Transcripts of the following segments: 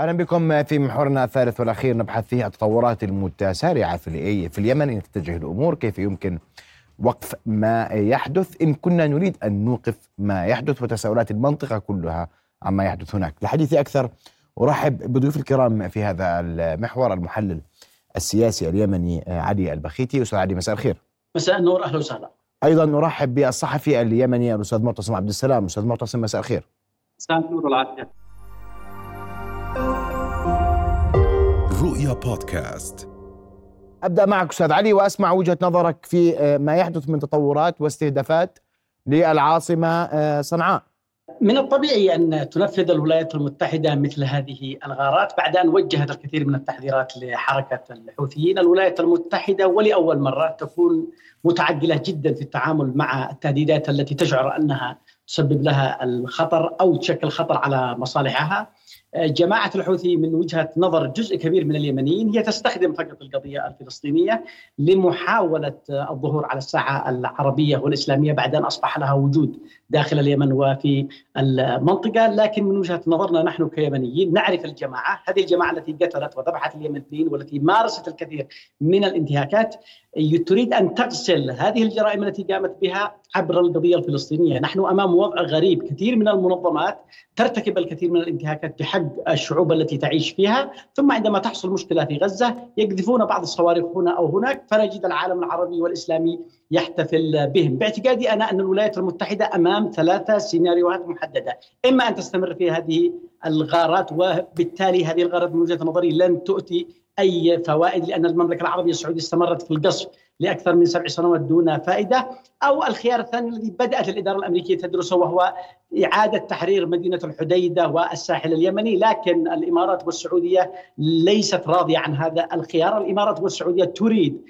أهلا بكم في محورنا الثالث والأخير نبحث فيه التطورات المتسارعة في في اليمن. إن تتجه الأمور كيف يمكن وقف ما يحدث؟ إن كنا نريد أن نوقف ما يحدث وتساؤلات المنطقة كلها عما يحدث هناك. لحديث أكثر أرحب بضيوف الكرام في هذا المحور المحلل السياسي اليمني علي البخيتي. أستاذ علي مساء الخير. مساء النور أهلا وسهلا. أيضا نرحب بالصحفي اليمني الأستاذ معتصم عبد السلام. أستاذ معتصم مساء الخير. مساء النور والعافية. رؤيا بودكاست. أبدأ معك أستاذ علي وأسمع وجهة نظرك في آه، ما يحدث من تطورات واستهدافات للعاصمة آه، صنعاء. من الطبيعي أن تنفذ الولايات المتحدة مثل هذه الغارات بعد أن وجهت الكثير من التحذيرات لحركة الحوثيين، الولايات المتحدة ولأول مرة تكون متعجلة جدا في التعامل مع التهديدات التي تشعر أنها تسبب لها الخطر أو تشكل خطر على مصالحها. جماعة الحوثي من وجهة نظر جزء كبير من اليمنيين هي تستخدم فقط القضية الفلسطينية لمحاولة الظهور على الساحة العربية والإسلامية بعد أن أصبح لها وجود داخل اليمن وفي المنطقة لكن من وجهة نظرنا نحن كيمنيين نعرف الجماعة. هذه الجماعة التي قتلت وذبحت اليمنيين والتي مارست الكثير من الانتهاكات. تريد أن تغسل هذه الجرائم التي قامت بها عبر القضية الفلسطينية. نحن أمام وضع غريب. كثير من المنظمات ترتكب الكثير من الانتهاكات بحق الشعوب التي تعيش فيها. ثم عندما تحصل مشكلة في غزة يقذفون بعض الصواريخ هنا أو هناك. فنجد العالم العربي والإسلامي يحتفل بهم. باعتقادي أنا أن الولايات المتحدة أمام ثلاثة سيناريوهات محددة. إما أن تستمر في هذه الغارات وبالتالي هذه الغارات من وجهة نظري لن تؤتي أي فوائد لأن المملكة العربية السعودية استمرت في القصف لأكثر من سبع سنوات دون فائدة. أو الخيار الثاني الذي بدأت الإدارة الأمريكية تدرسه وهو إعادة تحرير مدينة الحديدة والساحل اليمني. لكن الإمارات والسعودية ليست راضية عن هذا الخيار، الإمارات والسعودية تريد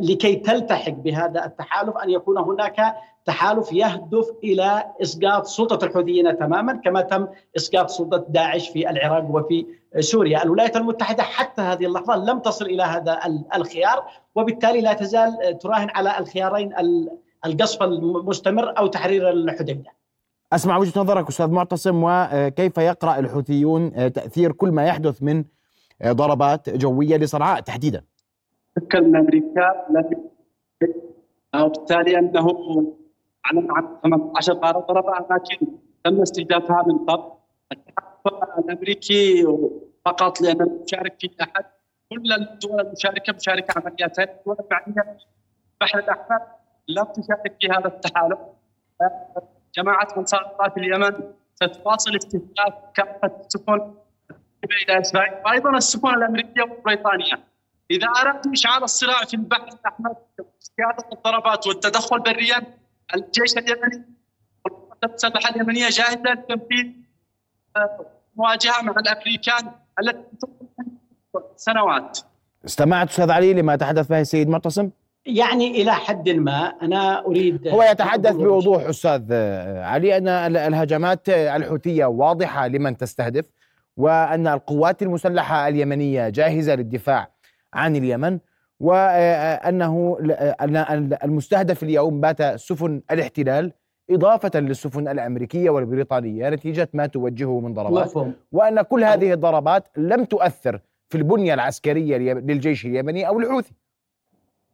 لكي تلتحق بهذا التحالف أن يكون هناك تحالف يهدف إلى إسقاط سلطة الحوثيين تماما كما تم إسقاط سلطة داعش في العراق وفي سوريا، الولايات المتحدة حتى هذه اللحظة لم تصل إلى هذا الخيار وبالتالي لا تزال تراهن على الخيارين القصف المستمر أو تحرير الحديدة. أسمع وجهة نظرك أستاذ معتصم وكيف يقرأ الحوثيون تأثير كل ما يحدث من ضربات جوية لصنعاء تحديدا. تكلم أمريكا وبالتالي أنه اعلن عن 18 طائره ضربها لكن تم استهدافها من قبل التحالف الأمريكي فقط لأن مشارك في احد كل الدول المشاركة مشاركة عمليات الدول المعنيه البحر الأحمر لم تشارك في هذا التحالف. جماعة أنصار الله في اليمن ستواصل استهداف كافة السفن إلى اسرائيل وأيضا السفن الأمريكية والبريطانيه إذا أردت إشعال الصراع في البحر الاحمر قياده الضربات والتدخل بريا الجيش اليمني المسلحه اليمنية جاهزة لتنفيذ آه، مواجهة مع الامريكان التي سنوات استمعت أستاذ علي لما تحدث به السيد معتصم؟ يعني إلى حد ما أنا أريد هو يتحدث بوضوح أستاذ علي أن الهجمات الحوثية واضحة لمن تستهدف وأن القوات المسلحة اليمنية جاهزة للدفاع عن اليمن وأنه أن المستهدف اليوم بات سفن الاحتلال إضافة للسفن الأمريكية والبريطانية نتيجة ما توجهه من ضربات. وأن كل هذه الضربات لم تؤثر في البنية العسكرية للجيش اليمني أو الحوثي.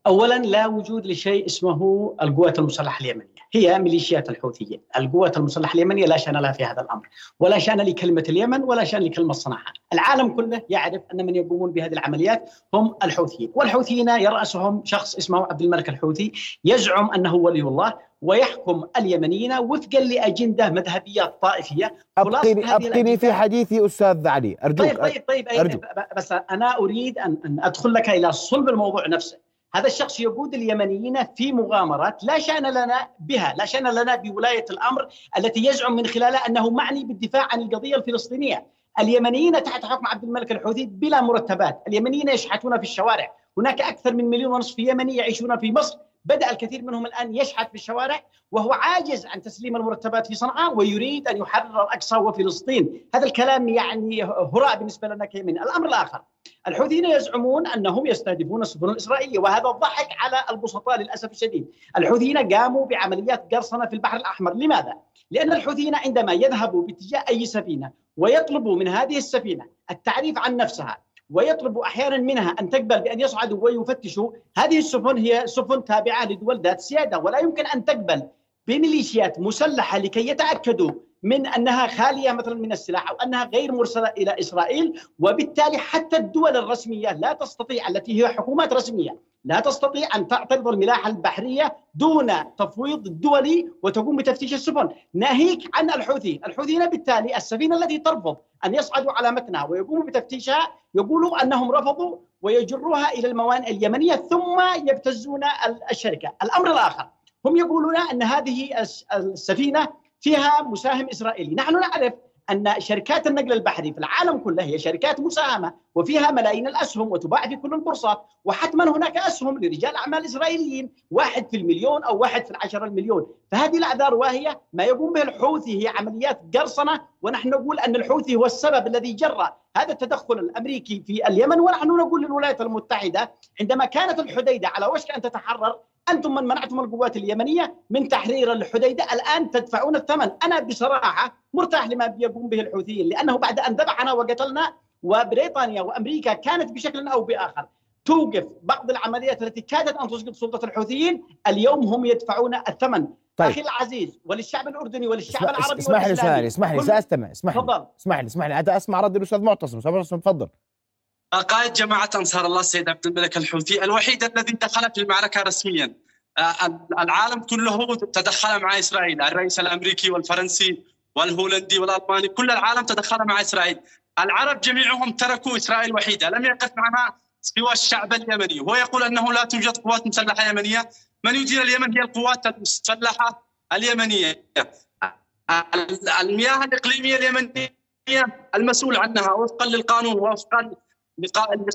اولا لا وجود لشيء اسمه القوات المسلحة اليمنية، هي ميليشيات الحوثيين، القوات المسلحة اليمنية لا شأن لها في هذا الأمر، ولا شأن لكلمة اليمن ولا شأن لكلمة صنعاء، العالم كله يعرف أن من يقومون بهذه العمليات هم الحوثيين، والحوثيين يرأسهم شخص اسمه عبد الملك الحوثي يزعم أنه ولي الله ويحكم اليمنيين وفقا لأجندة مذهبية طائفية. ابقني ابقني في حديثي أستاذ علي. أرجوك طيب طيب طيب أرجوك. بس أنا أريد أن أدخل لك إلى صلب الموضوع نفسه. هذا الشخص يقود اليمنيين في مغامرات لا شأن لنا بها لا شأن لنا بولاية الأمر التي يزعم من خلالها أنه معني بالدفاع عن القضية الفلسطينية. اليمنيين تحت حكم عبد الملك الحوثي بلا مرتبات اليمنيين يشحتون في الشوارع. هناك أكثر من مليون ونصف يمني يعيشون في مصر بدأ الكثير منهم الآن يشحت في الشوارع وهو عاجز عن تسليم المرتبات في صنعاء ويريد أن يحرر الأقصى وفلسطين. هذا الكلام يعني هراء بالنسبة لنا كيمن. الأمر الآخر الحوثيين يزعمون أنهم يستهدفون السفن الإسرائيلية وهذا ضحك على البسطاء للأسف الشديد. الحوثيين قاموا بعمليات قرصنة في البحر الأحمر. لماذا؟ لأن الحوثيين عندما يذهبوا باتجاه أي سفينة ويطلبوا من هذه السفينة التعريف عن نفسها ويطلب أحيانا منها أن تقبل بأن يصعدوا ويفتشوا هذه السفن هي سفن تابعة لدول ذات سيادة ولا يمكن أن تقبل بميليشيات مسلحة لكي يتأكدوا من أنها خالية مثلا من السلاح أو أنها غير مرسلة إلى إسرائيل. وبالتالي حتى الدول الرسمية لا تستطيع التي هي حكومات رسمية لا تستطيع أن تعترض الملاحة البحرية دون تفويض الدولي وتقوم بتفتيش السفن، ناهيك عن الحوثي، الحوثيين بالتالي السفينة التي ترفض أن يصعدوا على متنها ويقوموا بتفتيشها يقولوا أنهم رفضوا ويجروها إلى الموانئ اليمنية ثم يبتزون الشركة، الأمر الآخر هم يقولون أن هذه السفينة فيها مساهم إسرائيلي، نحن نعرف أن شركات النقل البحري في العالم كله هي شركات مساهمة وفيها ملايين الأسهم وتباع في كل البورصات وحتما هناك أسهم لرجال أعمال إسرائيليين واحد في المليون أو واحد في العشره المليون. فهذه الأعذار واهية ما يقوم به الحوثي هي عمليات قرصنة ونحن نقول أن الحوثي هو السبب الذي جرى هذا التدخل الأمريكي في اليمن ونحن نقول للولايات المتحدة عندما كانت الحديدة على وشك أن تتحرر أنتم من منعتم القوات اليمنية من تحرير الحديدة. الآن تدفعون الثمن. أنا بصراحة مرتاح لما يقوم به الحوثيين لأنه بعد أن ذبحنا وقتلنا وبريطانيا وأمريكا كانت بشكل أو بآخر توقف بعض العمليات التي كادت أن تسقط سلطة الحوثيين. اليوم هم يدفعون الثمن. طيب. أخي العزيز وللشعب الأردني وللشعب اسمح العربي اسمح لي اسمح لي اسمح لي. سأستمع اسمح لي اسمح لي اسمح لي. أسمع رد الأستاذ معتصم أستاذ معتصم تفضل. قائد جماعة أنصار الله السيد عبد الملك الحوثي الوحيد الذي دخل في المعركة رسميا. آه، العالم كله تدخل مع إسرائيل الرئيس الأمريكي والفرنسي والهولندي والألماني كل العالم تدخل مع إسرائيل. العرب جميعهم تركوا إسرائيل وحيدة لم يقف معها سوى الشعب اليمني. هو يقول أنه لا توجد قوات مسلحة يمنية. من يدير اليمن؟ هي القوات المسلحة اليمنية. المياه الإقليمية اليمنية المسؤول عنها وفقا للقانون وفقا لقانون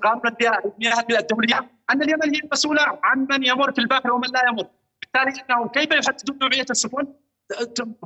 المياه الدوليه أن اليمن هي المسؤولة عن من يمر في البحر ومن لا يمر. بالتالي انهم كيف يحددون نوعية السفن؟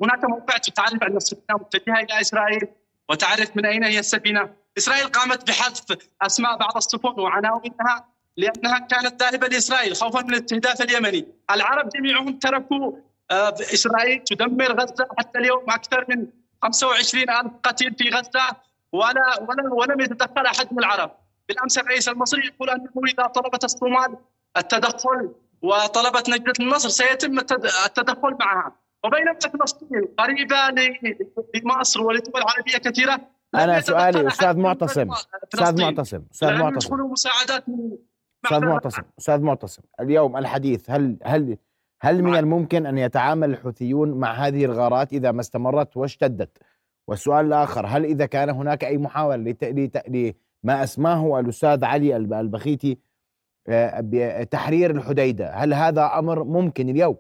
هناك موقع تعرف أن السفينه متجهة إلى إسرائيل وتعرف من أين هي السفينة، إسرائيل قامت بحذف أسماء بعض السفن وعناوينها لأنها كانت ذاهبة لإسرائيل خوفا من الاستهداف اليمني، العرب جميعهم تركوا آه، إسرائيل تدمر غزة حتى اليوم أكثر من 25 ألف قتيل في غزة ولا ولم يتدخل أحد من العرب. بالأمس الرئيس المصري يقول انه إذا طلبت الصومال التدخل وطلبت نجدة النصر سيتم التدخل معها. وبينما فلسطين قريبة لمصر ولدول عربية كثيرة. أنا سؤالي أستاذ معتصم أستاذ معتصم أستاذ معتصم. مساعدات أستاذ معتصم أستاذ معتصم اليوم الحديث هل هل هل من الممكن أن يتعامل الحوثيون مع هذه الغارات إذا ما استمرت واشتدت؟ والسؤال الآخر هل إذا كان هناك أي محاولة ما أسماه الأستاذ علي البخيتي آه، بتحرير الحديدة. هل هذا أمر ممكن اليوم؟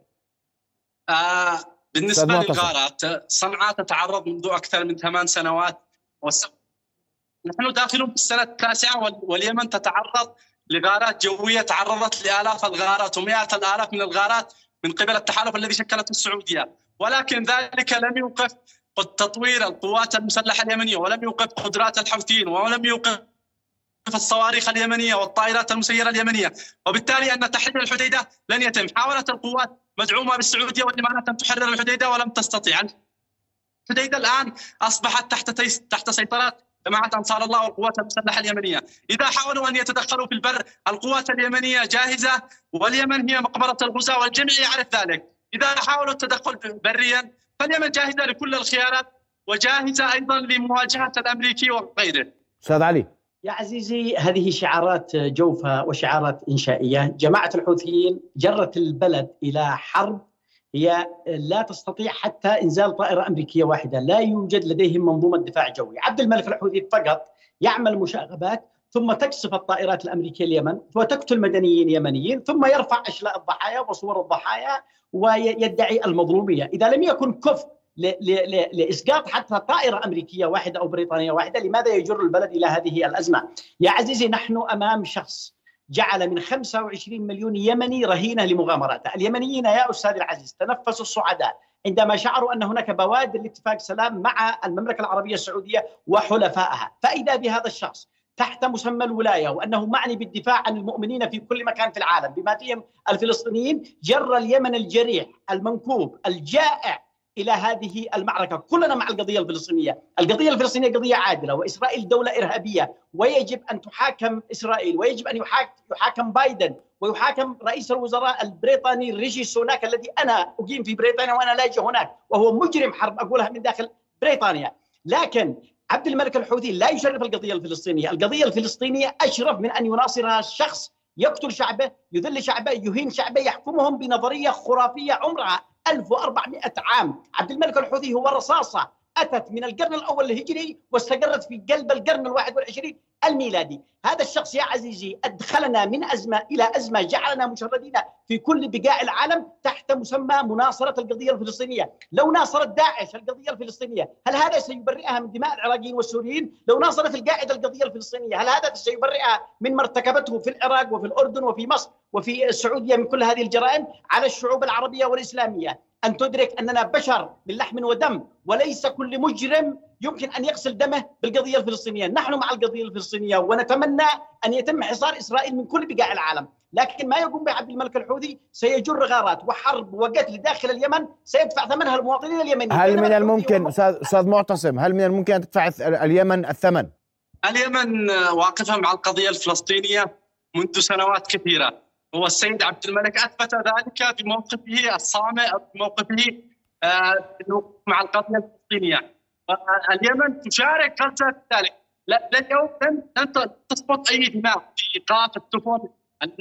آه بالنسبة للغارات صنعاء تتعرض منذ أكثر من ثمان سنوات. نحن داخلون في السنة التاسعة واليمن تتعرض لغارات جوية تعرضت لآلاف الغارات ومئات الآلاف من الغارات من قبل التحالف الذي شكلته السعودية. ولكن ذلك لم يوقف تطوير القوات المسلحة اليمنية ولم يوقف قدرات الحوثيين ولم يوقف الصواريخ اليمنية والطائرات المسيرة اليمنية. وبالتالي أن تحرير الحديدة لن يتم. حاولت القوات مدعومه بالسعودية والإمارات أن تحرر الحديدة ولم تستطيع الحديدة الآن أصبحت تحت تحت سيطرة جماعة أنصار الله والقوات المسلحة اليمنية. إذا حاولوا أن يتدخلوا في البر القوات اليمنية جاهزة واليمن هي مقبرة الغزاة والجميع يعرف ذلك. إذا حاولوا التدخل بريا فاليمن جاهزة لكل الخيارات وجاهزة أيضا لمواجهة الأمريكي وغيره. أستاذ علي. يا عزيزي هذه شعارات جوفة وشعارات إنشائية. جماعة الحوثيين جرت البلد إلى حرب هي لا تستطيع حتى إنزال طائرة أمريكية واحدة. لا يوجد لديهم منظومة دفاع جوي. عبد الملك الحوثي فقط يعمل مشاغبات ثم تكسف الطائرات الأمريكية اليمن وتقتل مدنيين يمنيين ثم يرفع أشلاء الضحايا وصور الضحايا ويدعي المظلومية. إذا لم يكن كفء لإسقاط حتى طائرة أمريكية واحدة أو بريطانية واحدة، لماذا يجر البلد إلى هذه الأزمة؟ يا عزيزي نحن أمام شخص جعل من 25 مليون يمني رهينة لمغامراته، اليمنيين يا أستاذ العزيز تنفسوا الصعداء عندما شعروا أن هناك بوادر لاتفاق سلام مع المملكة العربية السعودية وحلفائها، فإذا بهذا الشخص تحت مسمى الولاية وأنه معني بالدفاع عن المؤمنين في كل مكان في العالم بما فيهم الفلسطينيين جر اليمن الجريح المنكوب الجائع إلى هذه المعركة، كلنا مع القضية الفلسطينية، القضية الفلسطينية قضية عادلة وإسرائيل دولة إرهابية. ويجب أن تحاكم إسرائيل. ويجب أن يحاكم, بايدن. ويحاكم رئيس الوزراء البريطاني ريشي سوناك الذي أنا أقيم في بريطانيا وأنا لاجئ هناك. وهو مجرم حرب أقولها من داخل بريطانيا، لكن عبد الملك الحوثي لا يشرف القضية الفلسطينية، القضية الفلسطينية أشرف من أن يناصرها شخص يقتل شعبه، يذل شعبه، يهين شعبه، يحكمهم بنظرية خرافية عمرها. 1400 عام، عبد الملك الحوثي هو رصاصة أتت من القرن الأول الهجري واستقرت في قلب القرن الواحد والعشرين الميلادي. هذا الشخص يا عزيزي أدخلنا من أزمة إلى أزمة جعلنا مشردين في كل بقاع العالم تحت مسمى مناصرة القضية الفلسطينية. لو ناصرت داعش القضية الفلسطينية هل هذا سيبرئها من دماء العراقيين والسوريين؟ لو ناصرت القاعدة القضية الفلسطينية هل هذا سيبرئها من ما ارتكبته في العراق وفي الأردن وفي مصر؟ وفي السعودية من كل هذه الجرائم على الشعوب العربية والإسلامية. أن تدرك أننا بشر من لحم ودم وليس كل مجرم يمكن أن يغسل دمه بالقضية الفلسطينية، نحن مع القضية الفلسطينية ونتمنى أن يتم حصار إسرائيل من كل بقاع العالم، لكن ما يقوم به عبد الملك الحوثي سيجر غارات وحرب وقتل داخل اليمن سيدفع ثمنها المواطنين اليمنيين. هل من الممكن أستاذ أستاذ معتصم هل من الممكن أن تدفع اليمن الثمن؟ اليمن واقفة مع القضية الفلسطينية منذ سنوات كثيرة، هو السيد عبد الملك أثبت ذلك بموقفه الصامت بموقفه آه مع القضية الفلسطينية اليمن تشارك خلف ذلك لن لن تسقط أي دماء في إيقاف السفن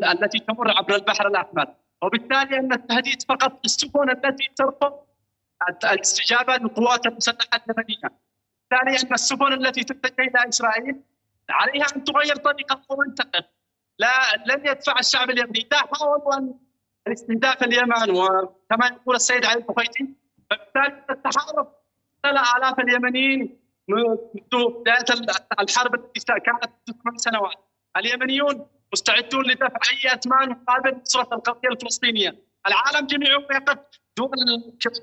التي تمر عبر البحر الأحمر وبالتالي أن التهديد فقط للسفن التي ترفض الاستجابة للقوات المسلحة اليمنية. بالتالي ان السفن التي تتجه إلى إسرائيل عليها أن تغير طريقة وتنتقل. لا لن يدفع الشعب اليمني. اذا حاولوا ان الاستهداف اليمن. وكما يقول السيد علي البخيتي فبالتالي التحالف آلاف اليمنيين منذ بداية الحرب التي كانت ثمان سنوات. اليمنيون مستعدون لدفع أي أثمان مقابل نصرة القضية الفلسطينية. العالم جميعه يقف دول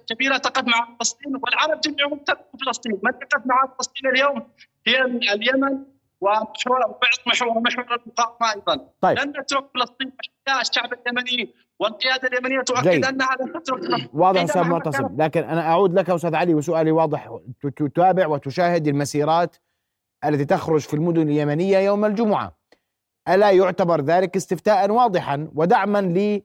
كبيرة تقف مع فلسطين والعالم جميعه تقف فلسطين. من يقف مع فلسطين. اليوم هي اليمن ومحور بعض محور محور المقاومه أيضا. طيب. لن نترك فلسطين الشعب اليمني والقيادة اليمنية تؤكد أنها لن تترك واضح أستاذ معتصم لكن أنا أعود لك أستاذ علي وسؤالي واضح. تتابع وتشاهد المسيرات التي تخرج في المدن اليمنية يوم الجمعة. ألا يعتبر ذلك استفتاء واضحا ودعما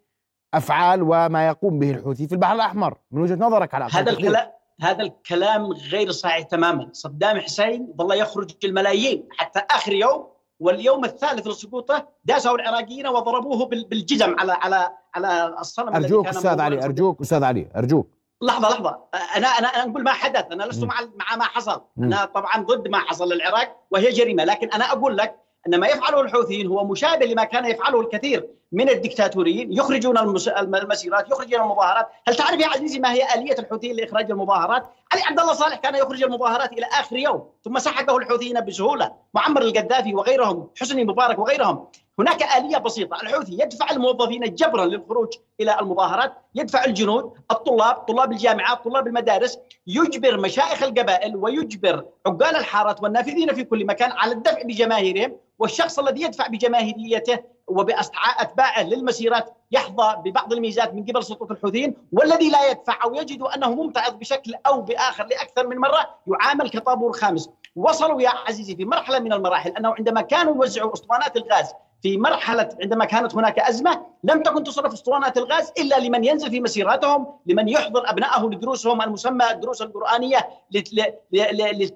لأفعال وما يقوم به الحوثي في البحر الأحمر؟ من وجهة نظرك على هذا الكلام هذا الكلام غير صحيح تماما. صدام حسين ظل يخرج الملايين حتى آخر يوم واليوم الثالث لسقوطه داسوا العراقيين وضربوه بالجزم على على على الصنم أرجوك أستاذ علي أرجوك أستاذ علي أرجوك. لحظة لحظة. أنا أنا أنا أقول ما حدث. أنا لست مع مع ما حصل. أنا طبعا ضد ما حصل للعراق وهي جريمة. لكن أنا أقول لك ان ما يفعله الحوثيين هو مشابه لما كان يفعله الكثير من الدكتاتوريين يخرجون المسيرات يخرجون المظاهرات. هل تعرف يا عزيزي ما هي آلية الحوثيين لإخراج المظاهرات؟ علي عبد الله صالح كان يخرج المظاهرات إلى آخر يوم ثم سحقه الحوثيين بسهولة. معمر القذافي وغيرهم حسني مبارك وغيرهم. هناك آلية بسيطة. الحوثي يدفع الموظفين جبرا للخروج إلى المظاهرات يدفع الجنود الطلاب طلاب الجامعات طلاب المدارس يجبر مشايخ القبائل ويجبر عقال الحارات والنافذين في كل مكان على الدفع بجماهيرهم والشخص الذي يدفع بجماهيريته وبأتباعه للمسيرات يحظى ببعض الميزات من قبل سلطة الحوثيين. والذي لا يدفع أو يجد أنه ممتعض بشكل أو بآخر لأكثر من مرة يعامل كطابور خامس. وصلوا يا عزيزي في مرحلة من المراحل أنه عندما كانوا يوزعوا أسطوانات الغاز في مرحلة عندما كانت هناك أزمة لم تكن تصرف أسطوانات الغاز إلا لمن ينزل في مسيراتهم لمن يحضر أبنائه لدروسهم المسمى الدروس القرآنية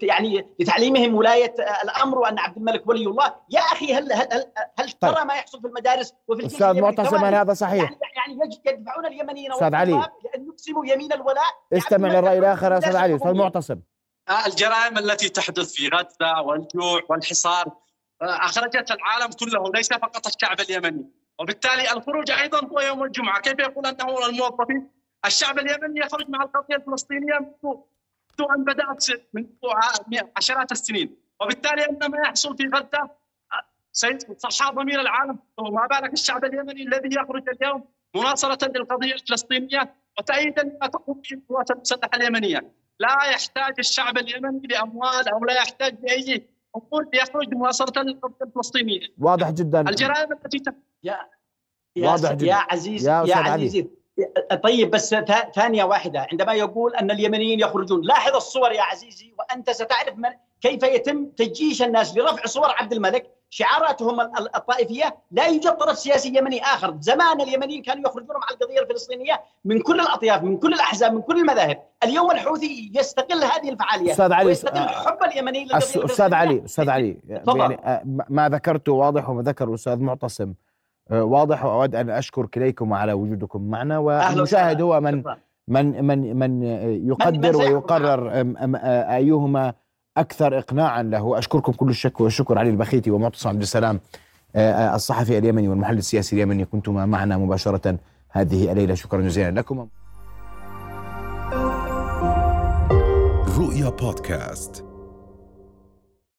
يعني لتعليمهم ولاية الأمر وأن عبد الملك ولي الله. يا أخي هل هل هل, هل ترى طيب. ما يحصل في المدارس وفي أستاذ معتصم هذا صحيح؟ يعني, يعني يدفعون اليمنيين أستاذ علي. لأن يقسموا يمين الولاء. استمع للرأي الآخر أستاذ علي. أستاذ معتصم آه، الجرائم التي تحدث في غزة والجوع والحصار أخرجت العالم كله ليس فقط الشعب اليمني. وبالتالي الخروج أيضا هو يوم الجمعة. كيف يقول أنه الموظفين؟ الشعب اليمني يخرج مع القضية الفلسطينية منذ ان بدأت منذ عشرات السنين. وبالتالي أن ما يحصل في غزة سيصحى ضمير العالم وما بالك الشعب اليمني الذي يخرج اليوم مناصرة للقضية الفلسطينية وتأييدا لما تقوم به القوات المسلحة اليمنية؟ لا يحتاج الشعب اليمني لأموال أو لا يحتاج لأي امور يخرج مواصله للقضيه الفلسطينيه واضح جدا. الجرائم التي يا واضح جدا. يا عزيز يا, يا عزيزي طيب بس ثانية واحدة. عندما يقول أن اليمنيين يخرجون لاحظ الصور يا عزيزي وأنت ستعرف من كيف يتم تجيش الناس لرفع صور عبد الملك. شعاراتهم الطائفية لا يوجد طرف سياسي يمني آخر. زمان اليمنيين كانوا يخرجون مع القضية الفلسطينية من كل الأطياف من كل الأحزاب من كل المذاهب. اليوم الحوثي يستغل هذه الفعاليات أستاذ علي ويستغل حب اليمني للقضية أستاذ علي أستاذ علي يعني ما ذكرته واضح وما ذكر الاستاذ معتصم. واضح واود أن اشكر كليكم على وجودكم معنا والمشاهد هو من من من من يقدر ويقرر أيهما أكثر اقناعا له. أشكركم كل الشكر والشكر علي البخيتي ومعتصم عبد السلام الصحفي اليمني والمحلل السياسي اليمني. كنتما معنا مباشرة هذه الليلة. شكرا جزيلا لكم. رؤيا بودكاست.